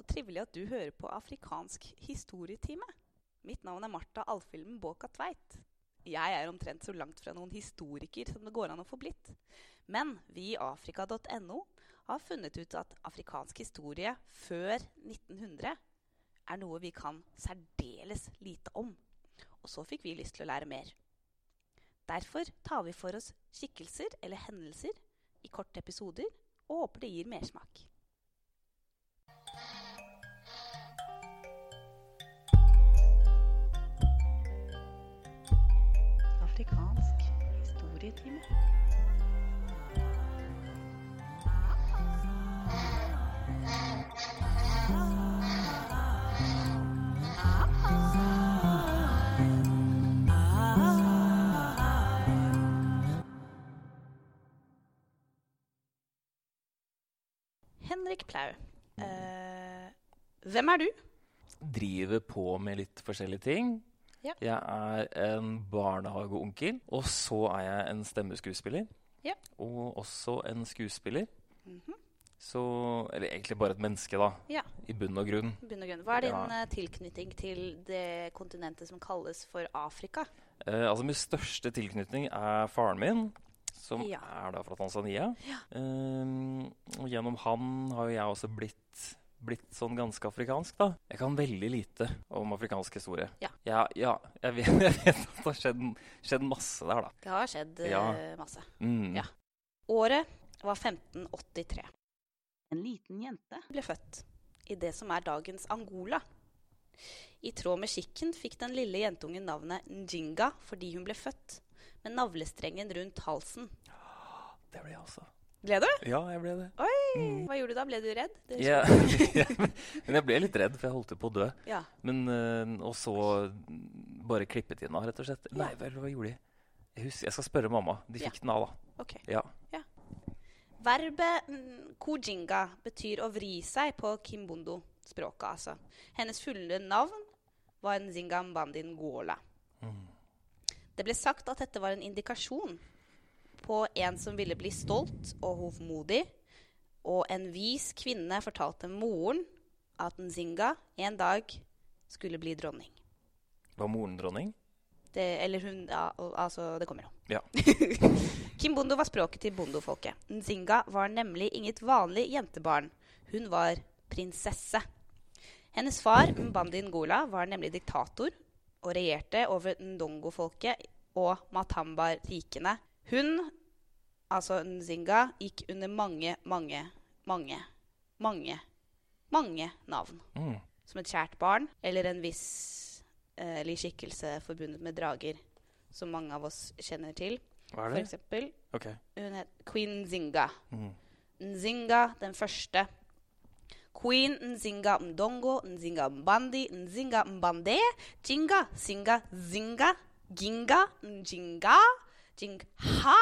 Så trivelig at du hører på afrikansk historietime. Mitt navn er Marta Alfhilmen Båka Tveit. Jeg er omtrent så langt fra noen historiker som det går an å få blitt. Men vi i afrika.no har funnet ut at afrikansk historie før 1900 er noe vi kan særdeles lite om. Og så fikk vi lyst til å lære mer. Derfor tar vi for oss skikkelser eller hendelser i korte episoder og håper det gir mersmak. Historietime. Henrik Plau. Eh, hvem er du? driver på med litt forskjellige ting. Ja. Jeg er en barnehageonkel, og så er jeg en stemmeskuespiller. Ja. Og også en skuespiller. Mhm. Så Eller egentlig bare et menneske, da. Ja. I bunn og grunn. Bunn og grunn. Hva er din Ja. eh, tilknytning til det kontinentet som kalles for Afrika? Eh, altså Min største tilknytning er faren min, som Ja. er da fra Tanzania. Eh, og gjennom han har jo jeg også blitt, blitt sånn ganske afrikansk, da. Jeg kan veldig lite om afrikansk historie. Ja. ja, ja jeg, vet, jeg vet at det har skjedd, skjedd masse der, da. Det har skjedd eh, Ja. masse. Mm. Ja. Året var 1583. En liten jente ble født i det som er dagens Angola. I tråd med skikken fikk den lille jentungen navnet Njinga fordi hun ble født med navlestrengen rundt halsen. Det ble jeg også. Ble du? Ja, jeg ble det. Oi! Mm. Hva gjorde du da? Ble du redd? Ja. Men jeg ble litt redd, for jeg holdt på å dø. ja. Men, uh, og så bare klippet inn av, rett og slett. Ja. Nei, vel, hva gjorde de? Jeg, husker, jeg skal spørre mamma. De Ja. fikk den av, da. Ok. Ja. Verbet mm, kujinga betyr å vri seg på kimbondo-språket, altså. Hennes fulle navn var Nzinga Mbandi Ngola. Mm. Det ble sagt at dette var en indikasjon på en som ville bli stolt og hovmodig, og en vis kvinne fortalte moren at Nzinga en dag skulle bli dronning. Var moren dronning? Det, eller hun ja, Altså, det kommer jo. Ja. Kimbondo var språket til bondofolket. Nzinga var nemlig inget vanlig jentebarn. Hun var prinsesse. Hennes far, Mbandi Ngola, var nemlig diktator og regjerte over Ndongo-folket og Matamba-rikene. Hun, altså Nzinga, gikk under mange, mange, mange, mange, mange navn. Mm. Som et kjært barn eller en viss eh, skikkelse forbundet med drager, som mange av oss kjenner til. Hva er det? For eksempel okay. hun het Queen Nzinga. Mm. Nzinga den første. Queen Nzinga Mdongo, Nzinga Mbandi, Nzinga Mbande, Jinga, Singa, Zinga, Ginga, Njinga, Jingha,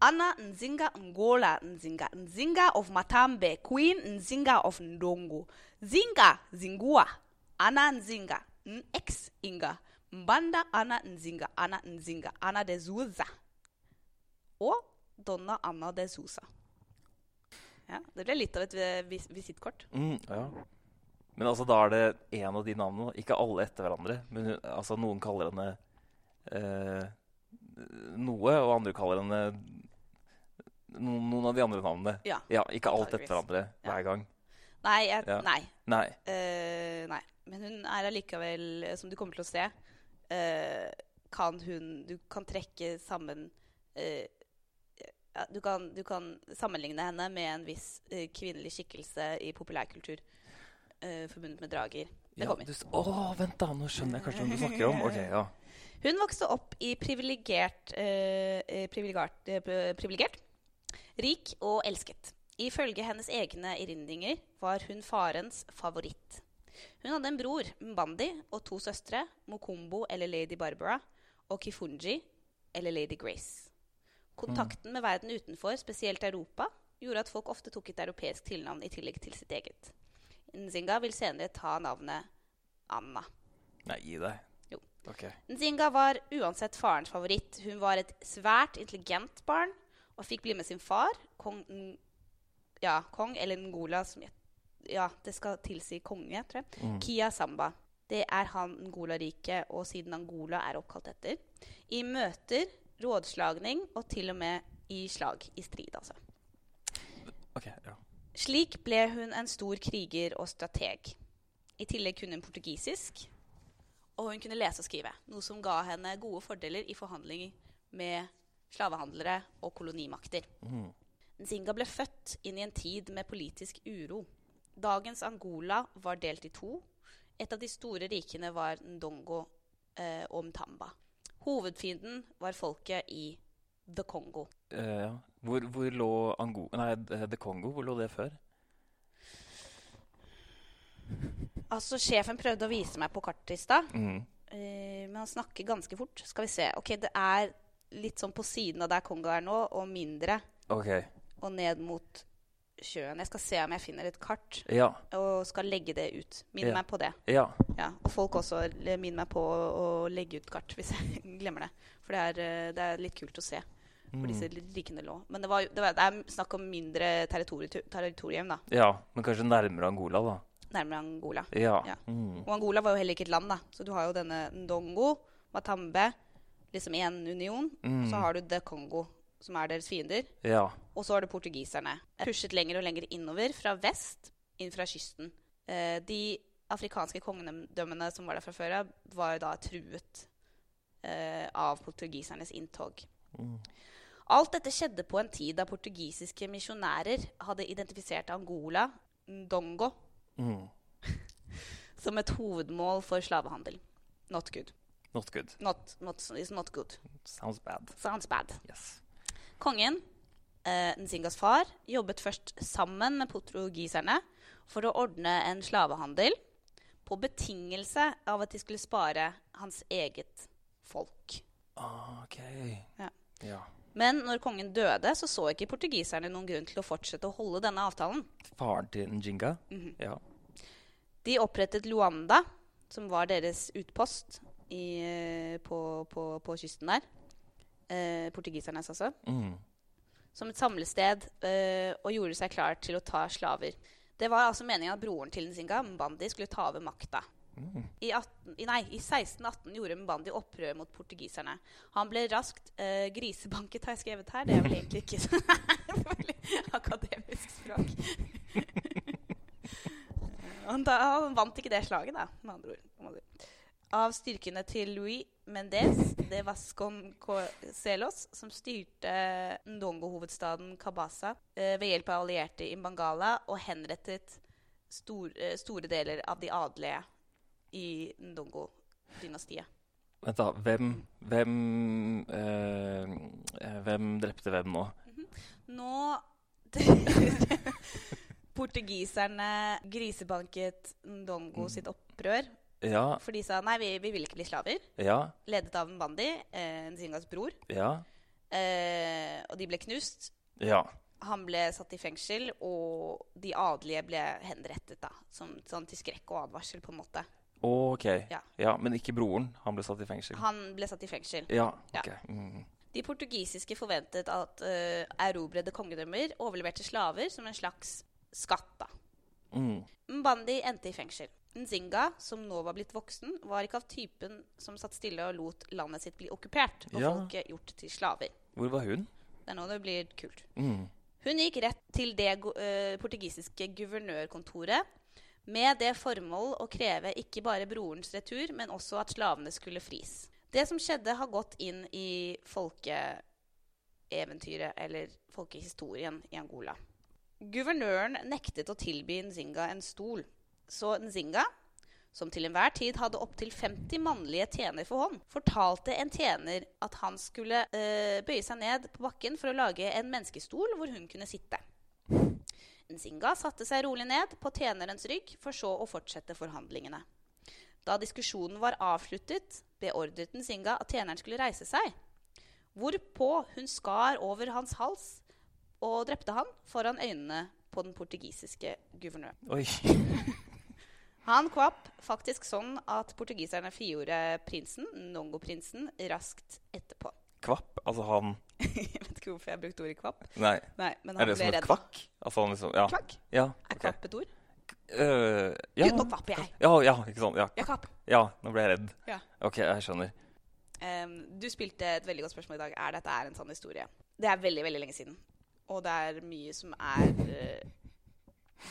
Anna Nzinga Ngola, Nzinga, Nzinga of Matambe, Queen Nzinga of Ndongo, Zinga, Zingua, Anna Nzinga, Nx Inga, Mbanda Anna Nzinga, Anna Nzinga, Anna de Zuza. Og Donna Anna de Sousa. Ja, det ble litt av et vis visittkort. Mm, ja. Men altså, da er det en av de navnene. Ikke alle etter hverandre. Men altså, noen kaller henne eh, noe, og andre kaller henne noen, noen av de andre navnene. Ja, ikke alt etter hverandre Ja. hver gang. Nei, jeg, Ja. nei. Nei. Uh, nei. Men hun er allikevel, som du kommer til å se, uh, kan hun Du kan trekke sammen uh, ja, du, kan, du kan sammenligne henne med en viss kvinnelig skikkelse i populærkultur forbundet med drager. Det Ja, kommer. du, å, vent da, nå skjønner jeg kanskje hvem du snakker om. Ok, ja. Hun vokste opp i privilegert, eh, eh, privilegert, eh, privilegert, rik og elsket. Ifølge hennes egne erindringer var hun farens favoritt. Hun hadde en bror, Mbandi, og to søstre, Mokombo eller Lady Barbara, og Kifunji eller Lady Grace. Kontakten med verden utenfor, spesielt Europa, gjorde at folk ofte tok et europeisk tilnavn i tillegg til sitt eget. Nzinga vil senere ta navnet Anna. Nei, gi deg. Jo. Ok. Nzinga var uansett farens favoritt. Hun var et svært intelligent barn og fikk bli med sin far, kong, ja, kong eller Ngola, som Ja, det skal tilsi konge, tror jeg. Mm. Kia Samba. Det er han Ngola-riket, og siden Angola er oppkalt etter. I møter, rådslagning og til og med i slag. I strid, altså. Okay, ja. Slik ble hun en stor kriger og strateg. I tillegg kunne hun portugisisk, og hun kunne lese og skrive. Noe som ga henne gode fordeler i forhandlinger med slavehandlere og kolonimakter. Mm. Nzinga ble født inn i en tid med politisk uro. Dagens Angola var delt i to. Et av de store rikene var Ndongo eh, og Mtamba. Hovedfienden var folket i The Congo. Eh. Hvor, hvor lå Ango... Nei, The Congo, hvor lå det før? Altså, Sjefen prøvde å vise meg på kartet i stad, Mm. uh, men han snakker ganske fort. Skal vi se. Ok, Det er litt sånn på siden av der Kongo er nå, og mindre. Ok. Og ned mot sjøen. Jeg skal se om jeg finner et kart Ja. og skal legge det ut. Minn Ja. meg på det. Ja. Ja, og folk også minn meg på å, å legge ut kart hvis jeg glemmer det. For det er, eh, det er litt kult å se hvor disse Mm. rikene lå. Men det, var, det, var, det er snakk om mindre territorium, da. ja. Men kanskje nærmere Angola, da. Nærmere Angola. Ja. Ja. Mm. Og Angola var jo heller ikke et land, da. Så du har jo denne Ndongo, Matambe, liksom én union. Mm. Så har du The Congo, som er deres fiender. Ja. Og så har du portugiserne. Pushet lenger og lenger innover, fra vest, inn fra kysten. Eh, de afrikanske kongedømmene som var der fra før av, var da truet eh, av portugisernes inntog. Mm. Alt dette skjedde på en tid da portugisiske misjonærer hadde identifisert Angola, Ndongo, Mm. som et hovedmål for slavehandel. Not good. Not good. Not, not, not good. Sounds bad. Sounds bad. Yes. Kongen, eh, Nzingas far, jobbet først sammen med portugiserne for å ordne en slavehandel på betingelse av at de skulle spare hans eget folk. Ah, OK. Ja. ja. Men når kongen døde, så så ikke portugiserne noen grunn til å fortsette å holde denne avtalen. Faren til Njinga? Mhm. Ja. De opprettet Luanda, som var deres utpost i, eh, på, på, på kysten der. Eh, portugisernes, altså. Mm. som et samlested eh, og gjorde seg klar til å ta slaver. Det var altså meningen at broren til Nzinga, Mbandi, skulle ta over makta. Mm. I, 18, nei, I 1618 gjorde Mbandi opprør mot portugiserne. Han ble raskt uh, grisebanket, har jeg skrevet her. Det er vel egentlig ikke så akademisk språk. han, da, han vant ikke det slaget, da, med andre ord. Av styrkene til Louis Mendez de Vasconcelos, som styrte Ndongo-hovedstaden Kabasa uh, ved hjelp av allierte i Bangala og henrettet stor, uh, store deler av de adelige i Ndongo-dynastiet. Vent, da. Hvem Hvem eh, Hvem drepte hvem nå? Nå Portugiserne grisebanket Ndongo sitt opprør, Ja. for de sa nei, vi, vi vil ikke bli slaver. Ja. Ledet av Mbandi, eh, Nzingas bror. Ja. Eh, og de ble knust. Ja. Han ble satt i fengsel, og de adelige ble henrettet. da, som, sånn Til skrekk og advarsel, på en måte. OK. Ja. Ja, Men ikke broren. Han ble satt i fengsel. Han ble satt i fengsel. Ja. Ja. ok. Mm. De portugisiske forventet at uh, erobrede kongedømmer overleverte slaver som en slags skatt. da. Mm. Mbandi endte i fengsel. Nzinga, som nå var blitt voksen, var ikke av typen som satt stille og lot landet sitt bli okkupert og Ja. folket gjort til slaver. Hvor var hun? Det er nå det blir kult. Mm. Hun gikk rett til det eh, portugisiske guvernørkontoret med det formål å kreve ikke bare brorens retur, men også at slavene skulle fris. Det som skjedde, har gått inn i folkeeventyret, eller folkehistorien, i Angola. Guvernøren nektet å tilby Nzinga en stol, så Nzinga, som til enhver tid hadde opptil 50 mannlige tjener for hånd, fortalte en tjener at han skulle øh, bøye seg ned på bakken for å lage en menneskestol hvor hun kunne sitte. Nzinga satte seg rolig ned på tjenerens rygg, for så å fortsette forhandlingene. Da diskusjonen var avsluttet, beordret Nzinga at tjeneren skulle reise seg, hvorpå hun skar over hans hals og drepte han foran øynene på den portugisiske guvernøren. Oi. Han kvapp faktisk sånn at portugiserne frigjorde prinsen, Nongo-prinsen, raskt etterpå. Kvapp? Altså han vet ikke hvorfor jeg brukte ordet kvapp. Nei. Nei, men Er det som et redd. kvakk? Altså liksom Ja. Kvakk? ja Er ok. kvapp et ord? Uh, ja. Gud, nå kvapper jeg. Ja, ja, ikke sant. Ja. Jeg kvapp. ja, nå ble jeg redd. Ja. OK, jeg skjønner. Um, du spilte et veldig godt spørsmål i dag. Er dette er en sann historie? Det er veldig veldig lenge siden. Og det er mye som er uh,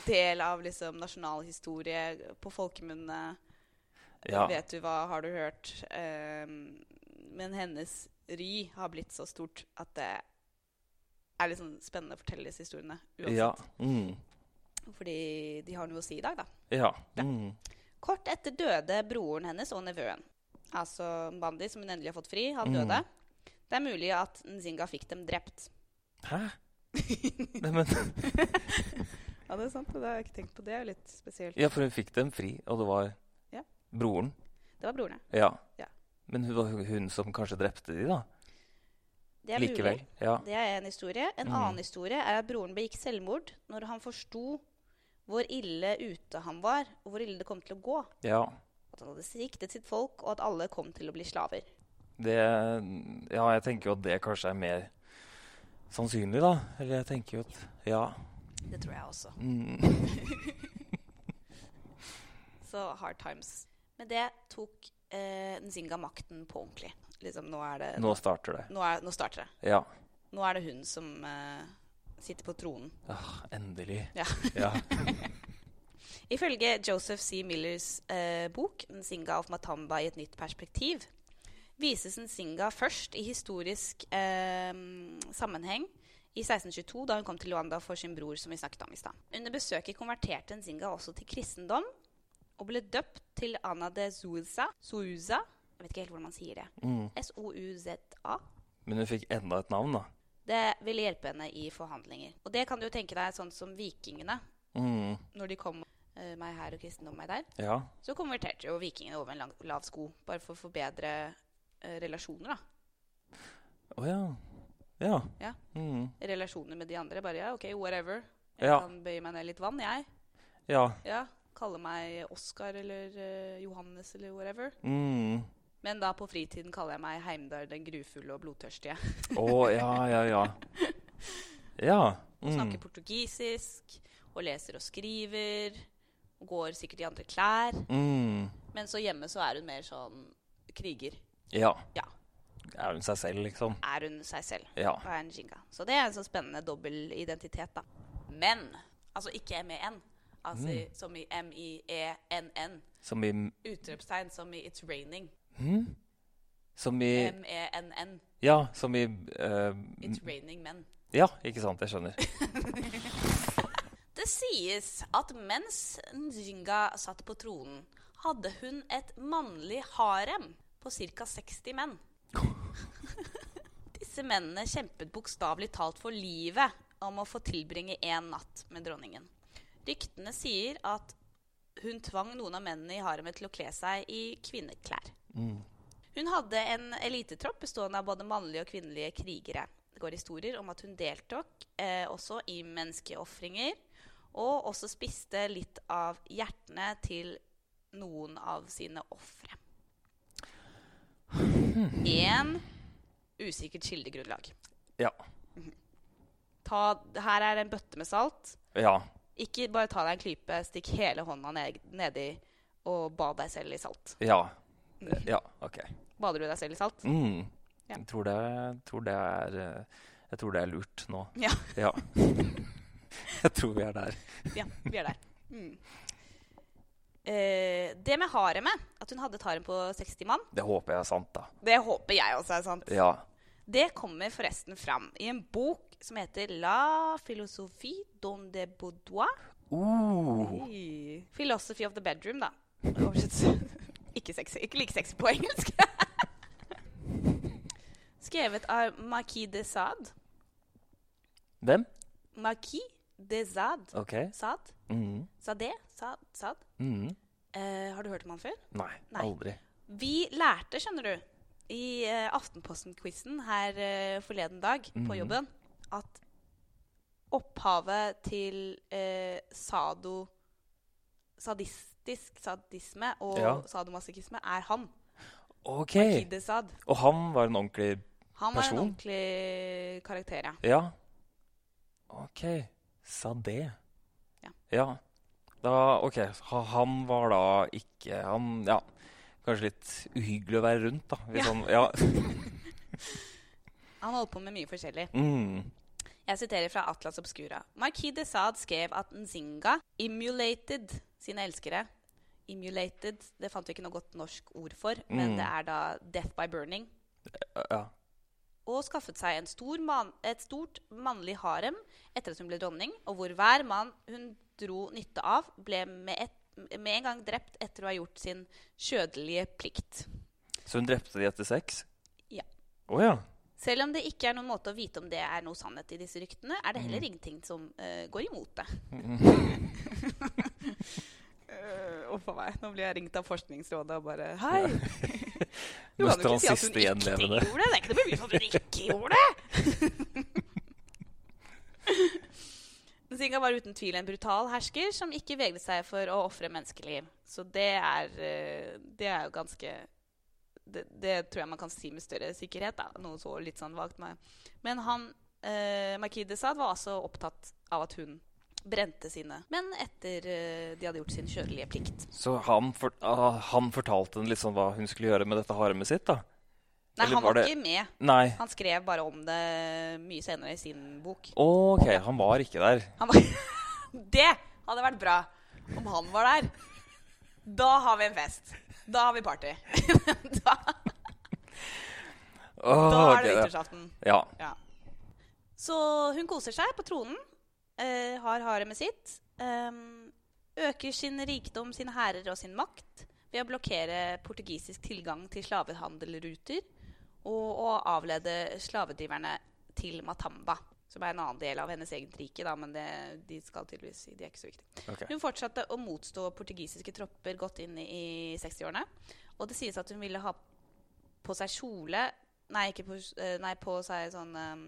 del av liksom nasjonal historie på folkemunne. Ja. Vet du hva, har du hørt? Um, men hennes ry har blitt så stort at det er sånn spennende å fortelle disse historiene. Uansett. Ja. Mm. Fordi de har noe å si i dag, da. Ja. Ja. Mm. Kort etter døde broren hennes og nevøen. Altså Bandi, som hun endelig har fått fri. Han Mm. døde. Det er mulig at Nzinga fikk dem drept. Hæ? Neimen Ja, det er sant. Det har jeg ikke tenkt på. Det er jo litt spesielt. ja, for hun fikk dem fri, og det var Ja. broren. Det var broren, Ja. Ja. Men hun var hun som kanskje drepte de, da? Det er Likevel. mulig. Ja. Det er en historie. En Mm. annen historie er at broren begikk selvmord når han forsto hvor ille ute han var, og hvor ille det kom til å gå. ja. At han hadde sviktet sitt folk, og at alle kom til å bli slaver. Det Ja, jeg tenker jo at det kanskje er mer sannsynlig, da. Eller jeg tenker jo at Ja. Det tror jeg også. Mm. Så hard times. Med det tok eh, Nzinga makten på ordentlig. Liksom, nå er det Nå starter det. Nå, er, nå starter det. Ja. Nå er det hun som uh, sitter på tronen. Ah, endelig. Ja. ja. Ifølge Joseph C. Millers uh, bok 'Nzinga of Matamba i et nytt perspektiv' vises Nzinga først i historisk uh, sammenheng i 1622, da hun kom til Luanda for sin bror, som vi snakket om i stad. Under besøket konverterte Nzinga også til kristendom og ble døpt til Ana de Souza. Souza. Jeg vet ikke helt hvordan man sier det. Mm. S-O-U-Z-A. Men hun fikk enda et navn, da. Det ville hjelpe henne i forhandlinger. Og det kan du jo tenke deg sånn som vikingene. Mm. Når de kom uh, meg her og kristendom meg der, Ja. så konverterte jo vikingene over en lang, lav sko. Bare for å forbedre bedre eh, relasjoner, da. Å ja. Ja. Ja. Mm. Relasjoner med de andre. Bare ja, OK, whatever. Jeg Ja. kan bøye meg ned litt vann, jeg. Ja. Ja, Kalle meg Oskar eller uh, Johannes eller whatever. Mm. Men da på fritiden kaller jeg meg Heimdal den grufulle og blodtørstige. Å, ja, ja, ja. Ja. Og Mm. snakker portugisisk og leser og skriver. Og går sikkert i andre klær. Mm. Men så hjemme så er hun mer sånn kriger. Ja. Ja. Er hun seg selv, liksom? Er hun seg selv. Ja. Og er en jinga. Så det er en sånn spennende dobbel identitet, da. Men altså ikke M-E-N. Altså Mm. som i M-I-E-N-N. Som i Utropstegn som i It's raining. Hm? Som i M-E-N-N. Ja, som i uh, It's raining men. Ja, ikke sant. Jeg skjønner. Det sies at mens Njinga satt på tronen, hadde hun et mannlig harem på ca. 60 menn. Disse mennene kjempet bokstavelig talt for livet om å få tilbringe én natt med dronningen. Ryktene sier at hun tvang noen av mennene i haremet til å kle seg i kvinneklær. Mm. Hun hadde en elitetropp bestående av både mannlige og kvinnelige krigere. Det går historier om at hun deltok eh, også i menneskeofringer, og også spiste litt av hjertene til noen av sine ofre. Én usikkert kildegrunnlag. Ja. Ta, her er en bøtte med salt. Ja. Ikke bare ta deg en klype, stikk hele hånda ned, nedi og bad deg selv i salt. Ja. Ja, OK. Bader du deg selv i salt? Mm. Ja. Jeg tror det, tror det er Jeg tror det er lurt nå. Ja. Ja. jeg tror vi er der. Ja, vi er der. Mm. Eh, det med haremet, at hun hadde et harem på 60 mann, Det håper jeg er sant, da. det håper jeg også er sant. Ja. Det kommer forresten fram i en bok som heter La philosophie don de boudoir. Uh. Hey. Philosophy of the bedroom, da. Ikke, sexy, ikke like sexy på engelsk. Skrevet av Marquis de Sade. Hvem? Marquis de Sade. Okay. Sade? Mm. Sade? Sade? Sade? Mm. Eh, har du hørt om han før? Nei, Nei. aldri. Vi lærte, skjønner du, i eh, Aftenposten-quizen her eh, forleden dag på Mhm. jobben, at opphavet til eh, sado sadistisk sadisme og Ja. sadomasochisme er han. OK. Sad. Og han var en ordentlig person? Han var en ordentlig karakter, ja. Ja. OK. Sa det. Ja. Ja. Da, ok, Han var da ikke Han, ja Kanskje litt uhyggelig å være rundt, da. Hvis Ja. han, ja. Han holdt på med mye forskjellig. Mm. Jeg siterer fra Atlas Obscura. Marquis de Sade skrev at Nzinga emulated sine elskere. Emulated, det fant vi ikke noe godt norsk ord for, men Mm. det er da death by burning. ja. Og skaffet seg en stor man, et stort mannlig harem etter at hun ble dronning, og hvor hver mann hun dro nytte av, ble med, et, med en gang drept etter å ha gjort sin kjødelige plikt. Så hun drepte de etter sex? Ja. Å ja. Selv om det ikke er noen måte å vite om det er noe sannhet i disse ryktene, er det heller ingenting som uh, går imot det. Uff a meg. Nå blir jeg ringt av Forskningsrådet og bare Hei! Du kan jo ikke si at hun ikke gjorde det. Det er ikke noe bevis for at hun ikke gjorde det. Singa var uten tvil en brutal hersker som ikke vegret seg for å ofre menneskeliv. Så det er, eh, det er jo ganske det, det tror jeg man kan si med større sikkerhet. Da. Noe så litt sånn vagt. med- Men han, eh, Marquis de Sade var altså opptatt av at hun brente sine Men etter eh, de hadde gjort sin kjødelige plikt. Så han, for, ah, han fortalte henne liksom hva hun skulle gjøre med dette haremet sitt, da? Nei, Eller han var var ikke med. Nei. Han skrev bare om det mye senere i sin bok. OK, han var ikke der. Han var det hadde vært bra om han var der. Da har vi en fest. Da har vi party. da, oh, da er det nyttårsaften. Ja. Ja. Så hun koser seg på tronen, eh, har haremet sitt, Um, øker sin rikdom, sine hærer og sin makt ved å blokkere portugisisk tilgang til slavehandelruter og å avlede slavedriverne til Matamba, som er en annen del av hennes eget rike, da, men det, de skal tydeligvis de er ikke så viktige. Okay. Hun fortsatte å motstå portugisiske tropper godt inn i 60-årene. Og det sies at hun ville ha på seg kjole Nei, ikke på, eh, nei, på seg sånn um,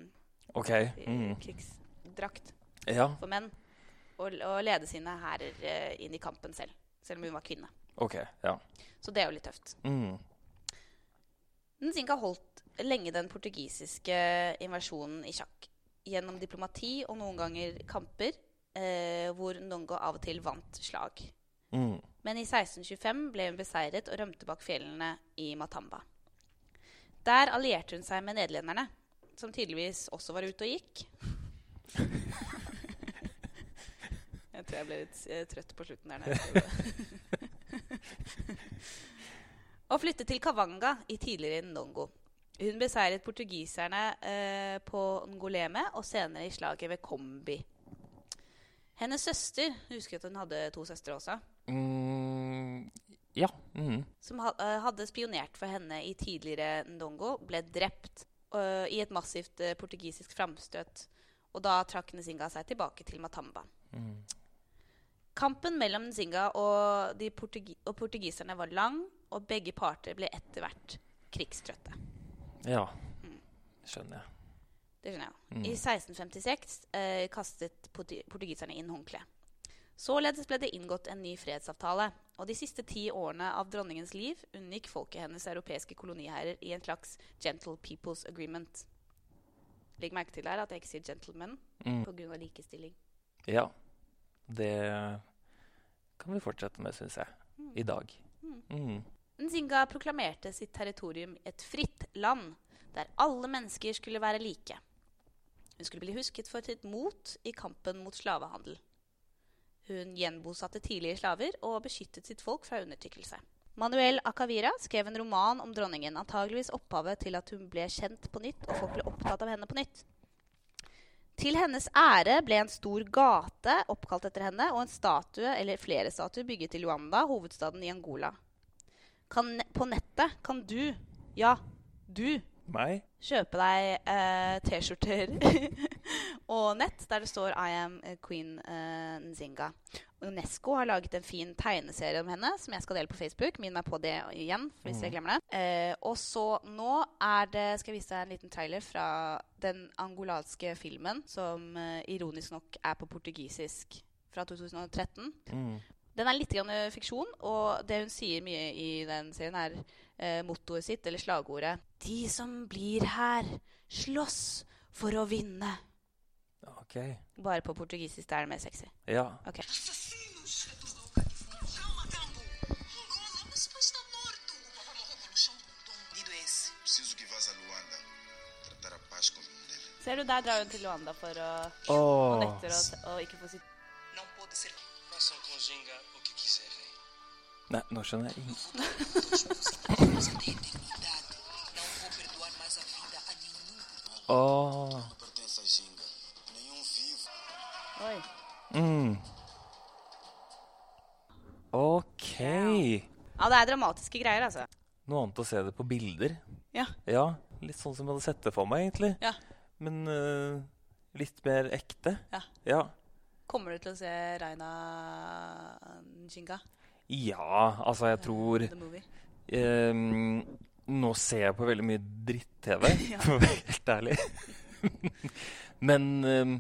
okay. Mm. krigsdrakt Ja, for menn. Og, og lede sine hærer eh, inn i kampen selv. Selv om hun var kvinne. Okay, Ja. Så det er jo litt tøft. Mm. Nzinga holdt lenge den portugisiske invasjonen i sjakk. Gjennom diplomati og noen ganger kamper, eh, hvor Ndongo av og til vant slag. Mm. Men i 1625 ble hun beseiret og rømte bak fjellene i Matamba. Der allierte hun seg med nederlenderne, som tydeligvis også var ute og gikk. jeg tror jeg ble litt eh, trøtt på slutten der. det. og flyttet til Kavanga i tidligere Ndongo. Hun beseiret portugiserne eh, på Ngoleme og senere i slaget ved Kombi. Hennes søster Husker at hun hadde to søstre også Mm. Ja. Mm. som ha, eh, hadde spionert for henne i tidligere Ndongo, ble drept uh, i et massivt uh, portugisisk framstøt. Og da trakk Nzinga seg tilbake til Matamba. Mm. Kampen mellom Nzinga og, portugi og portugiserne var lang, og begge parter ble etter hvert krigstrøtte. Ja. Skjønner jeg. Det skjønner jeg. Mm. I 1656 eh, kastet portugiserne inn håndkleet. Således ble det inngått en ny fredsavtale, og de siste ti årene av dronningens liv unngikk folket hennes europeiske koloniherrer i en slags Gentle People's Agreement. Legg merke til her at jeg ikke sier gentlemen Mm. pga. likestilling. Ja. Det kan vi fortsette med, syns jeg. I dag. Mm. Nzinga proklamerte sitt territorium et fritt land, der alle mennesker skulle være like. Hun skulle bli husket for sitt mot i kampen mot slavehandel. Hun gjenbosatte tidligere slaver og beskyttet sitt folk fra undertrykkelse. Manuel Acavira skrev en roman om dronningen, antageligvis opphavet til at hun ble kjent på nytt og folk ble opptatt av henne på nytt. Til hennes ære ble en stor gate oppkalt etter henne, og en statue eller flere statuer bygget i Luanda, hovedstaden i Angola. Kan, på nettet kan du, ja, du, Meg? kjøpe deg eh, T-skjorter og nett der det står 'I am eh, Queen eh, Nzinga'. Unesco har laget en fin tegneserie om henne som jeg skal dele på Facebook. Minn meg på det igjen hvis jeg glemmer det. Eh, og så nå er det Skal jeg vise deg en liten trailer fra den angolanske filmen som eh, ironisk nok er på portugisisk fra 2013. Mm. Den er litt grann eh, fiksjon, og det hun sier mye i den serien, er eh, mottoet sitt, eller slagordet, 'De som blir her, slåss for å vinne'. Ok. Bare på portugisisk. Det er det mer sexy. Ja. Okay. Ser du, der drar hun til Luanda for å, oh. og nekter ikke få sitt Åh. nå skjønner jeg ingenting. oh. Oi. Mm. OK. Ja, det er dramatiske greier, altså. Noe annet å se det på bilder. Ja. Ja, litt sånn som jeg hadde sett det for meg, egentlig. Ja. Men uh, litt mer ekte. Ja. Ja. Kommer du til å se Raina Njinga? Ja, altså, jeg tror. Ehm, nå ser jeg på veldig mye dritt-TV, for å være helt ærlig. Men ehm,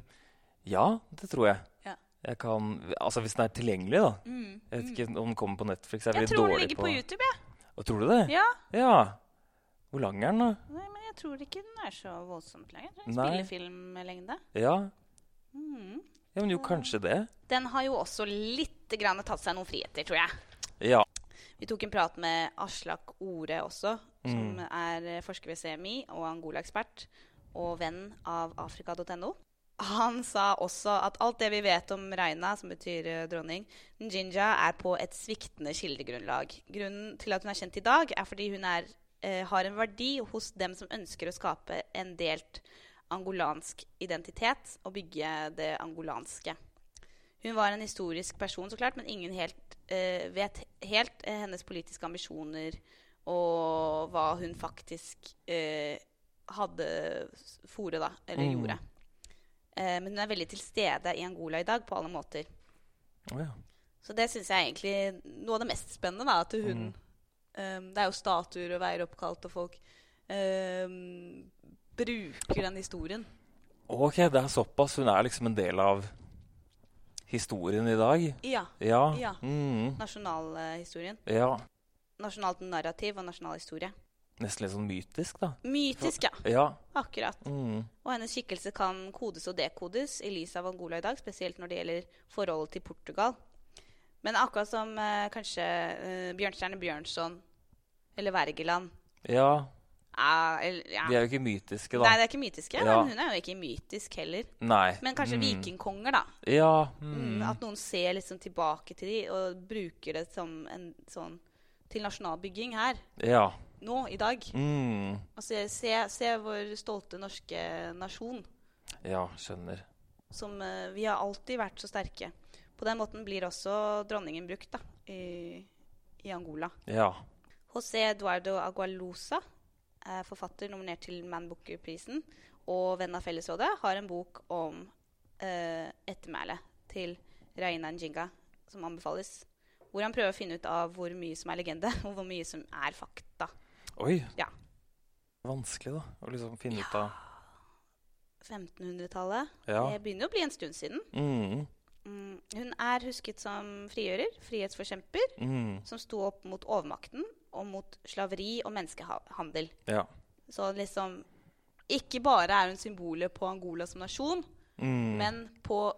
ja, det tror jeg. Jeg kan, altså Hvis den er tilgjengelig, da. Mm. Jeg vet ikke om den kommer på Netflix. Jeg Jeg tror den ligger på YouTube, Ja. Og tror du det? Ja. Ja. Hvor lang er den, da? Nei, men jeg tror ikke den er så voldsomt lang. Spillefilmlengde. Ja. Mm. ja, men jo, kanskje det. Den har jo også litt grann tatt seg noen friheter, tror jeg. Ja. Vi tok en prat med Aslak Ore også, som Mm. er forsker ved CMI og Angola-ekspert og venn av afrika.no. Han sa også at alt det vi vet om Reina, som betyr eh, dronning, Njinja, er på et sviktende kildegrunnlag. Grunnen til at hun er kjent i dag, er fordi hun er, eh, har en verdi hos dem som ønsker å skape en delt angolansk identitet og bygge det angolanske. Hun var en historisk person, så klart, men ingen helt, eh, vet helt eh, hennes politiske ambisjoner og hva hun faktisk eh, hadde fore, da, eller Mm. gjorde. Eh, men hun er veldig til stede i Angola i dag på alle måter. Oh, ja. Så det syns jeg egentlig noe av det mest spennende. da, at hun, eh, Det er jo statuer og veier oppkalt, og folk um, bruker den historien. Ok, det er såpass. Hun er liksom en del av historien i dag. Ja. Ja. Ja. Mm. Nasjonalhistorien. ja. Nasjonalt narrativ og nasjonal historie. Nesten litt sånn mytisk, da. Mytisk, ja. Ja. Akkurat. Mm. Og hennes skikkelse kan kodes og dekodes i lys av Angola i dag, spesielt når det gjelder forholdet til Portugal. Men akkurat som eh, kanskje eh, Bjørnstjerne Bjørnson eller Wergeland ja. Er, eller, ja. De er jo ikke mytiske, da. Nei, de det er ikke mytiske, Ja. men hun er jo ikke mytisk heller. Nei. Men kanskje Mm. vikingkonger, da. Ja. Mm, Mm. at noen ser liksom tilbake til dem og bruker det som en sånn til nasjonalbygging her. Ja. Nå, i dag. Mm. Altså, se, se vår stolte norske nasjon. Ja, skjønner. som uh, Vi har alltid vært så sterke. På den måten blir også dronningen brukt da, i, i Angola. Ja. José Eduardo Agualusa, er forfatter nominert til Man Booker-prisen og venn av Fellesrådet, har en bok om eh, ettermælet til Raina Njinga, som anbefales. Hvor han prøver å finne ut av hvor mye som er legende, og hvor mye som er fakta. Oi. Ja. Vanskelig, da. Å liksom finne ut av 1500-tallet. Ja. Det begynner å bli en stund siden. Mm. Mm, hun er husket som frigjører, frihetsforkjemper, Mm. som sto opp mot overmakten og mot slaveri og menneskehandel. Ja. Så liksom Ikke bare er hun symbolet på Angola som nasjon, Mm. men på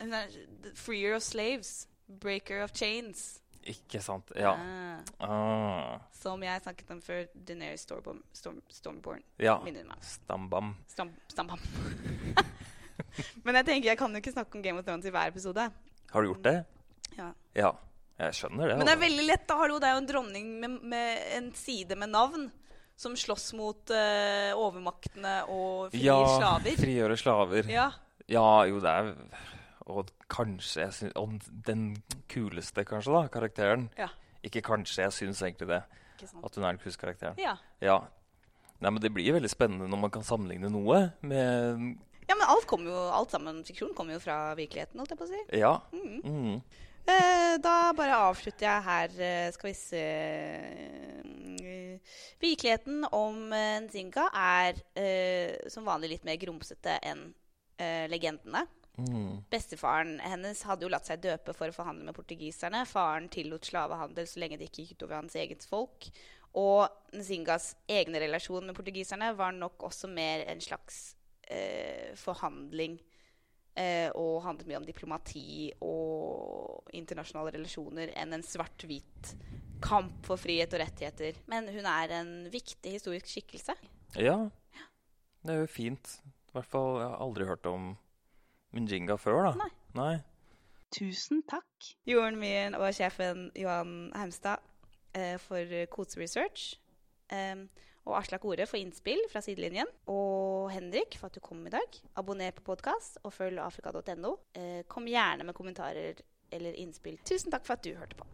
Hun er freer of slaves. Breaker of chains. Ikke sant. Ja. Ah, Ah. som jeg snakket om før. Deneris Stormborn. Storm, Stormborn Ja. Stambam. Stam, Stambam. Men jeg tenker, jeg kan jo ikke snakke om Game of Thrones i hver episode. Har du gjort det? Ja. Ja. Jeg skjønner det. Men det er altså. veldig lett. da, hallo, Det er jo en dronning med, med en side med navn som slåss mot uh, overmaktene og frie ja, slaver. Frigjøre slaver. Ja. Ja. jo, det er Og kanskje jeg syns Og den kuleste, kanskje, da, karakteren. Ja. Ikke kanskje, jeg syns egentlig det. At hun er den kuleste karakteren. Ja. Ja. Nei, men det blir veldig spennende når man kan sammenligne noe med ja, men alt, kommer jo, alt sammen fiksjon kommer jo fra virkeligheten, holdt jeg på å si. Ja. Mm. Mm. Eh, da bare avslutter jeg her. eh, skal vi se Eh, Virkeligheten om Nzinga er eh, som vanlig litt mer grumsete enn legendene. Mm. Bestefaren hennes hadde jo latt seg døpe for å forhandle med portugiserne. Faren tillot slavehandel så lenge det ikke gikk utover hans eget folk. Og Nzingas egne relasjon med portugiserne var nok også mer en slags eh, forhandling. Eh, og handlet mye om diplomati og internasjonale relasjoner enn en svart-hvit kamp for frihet og rettigheter. Men hun er en viktig historisk skikkelse. Ja. Det er jo fint. I hvert fall, Jeg har aldri hørt om Munjinga før, da. Nei. Nei. Tusen takk. Jorden min og sjefen Johan Heimstad eh, for Kose Research. Eh, og Aslak Ore for innspill fra sidelinjen. Og Henrik for at du kom i dag. Abonner på podkast og følg afrika.no. Eh, kom gjerne med kommentarer eller innspill. Tusen takk for at du hørte på.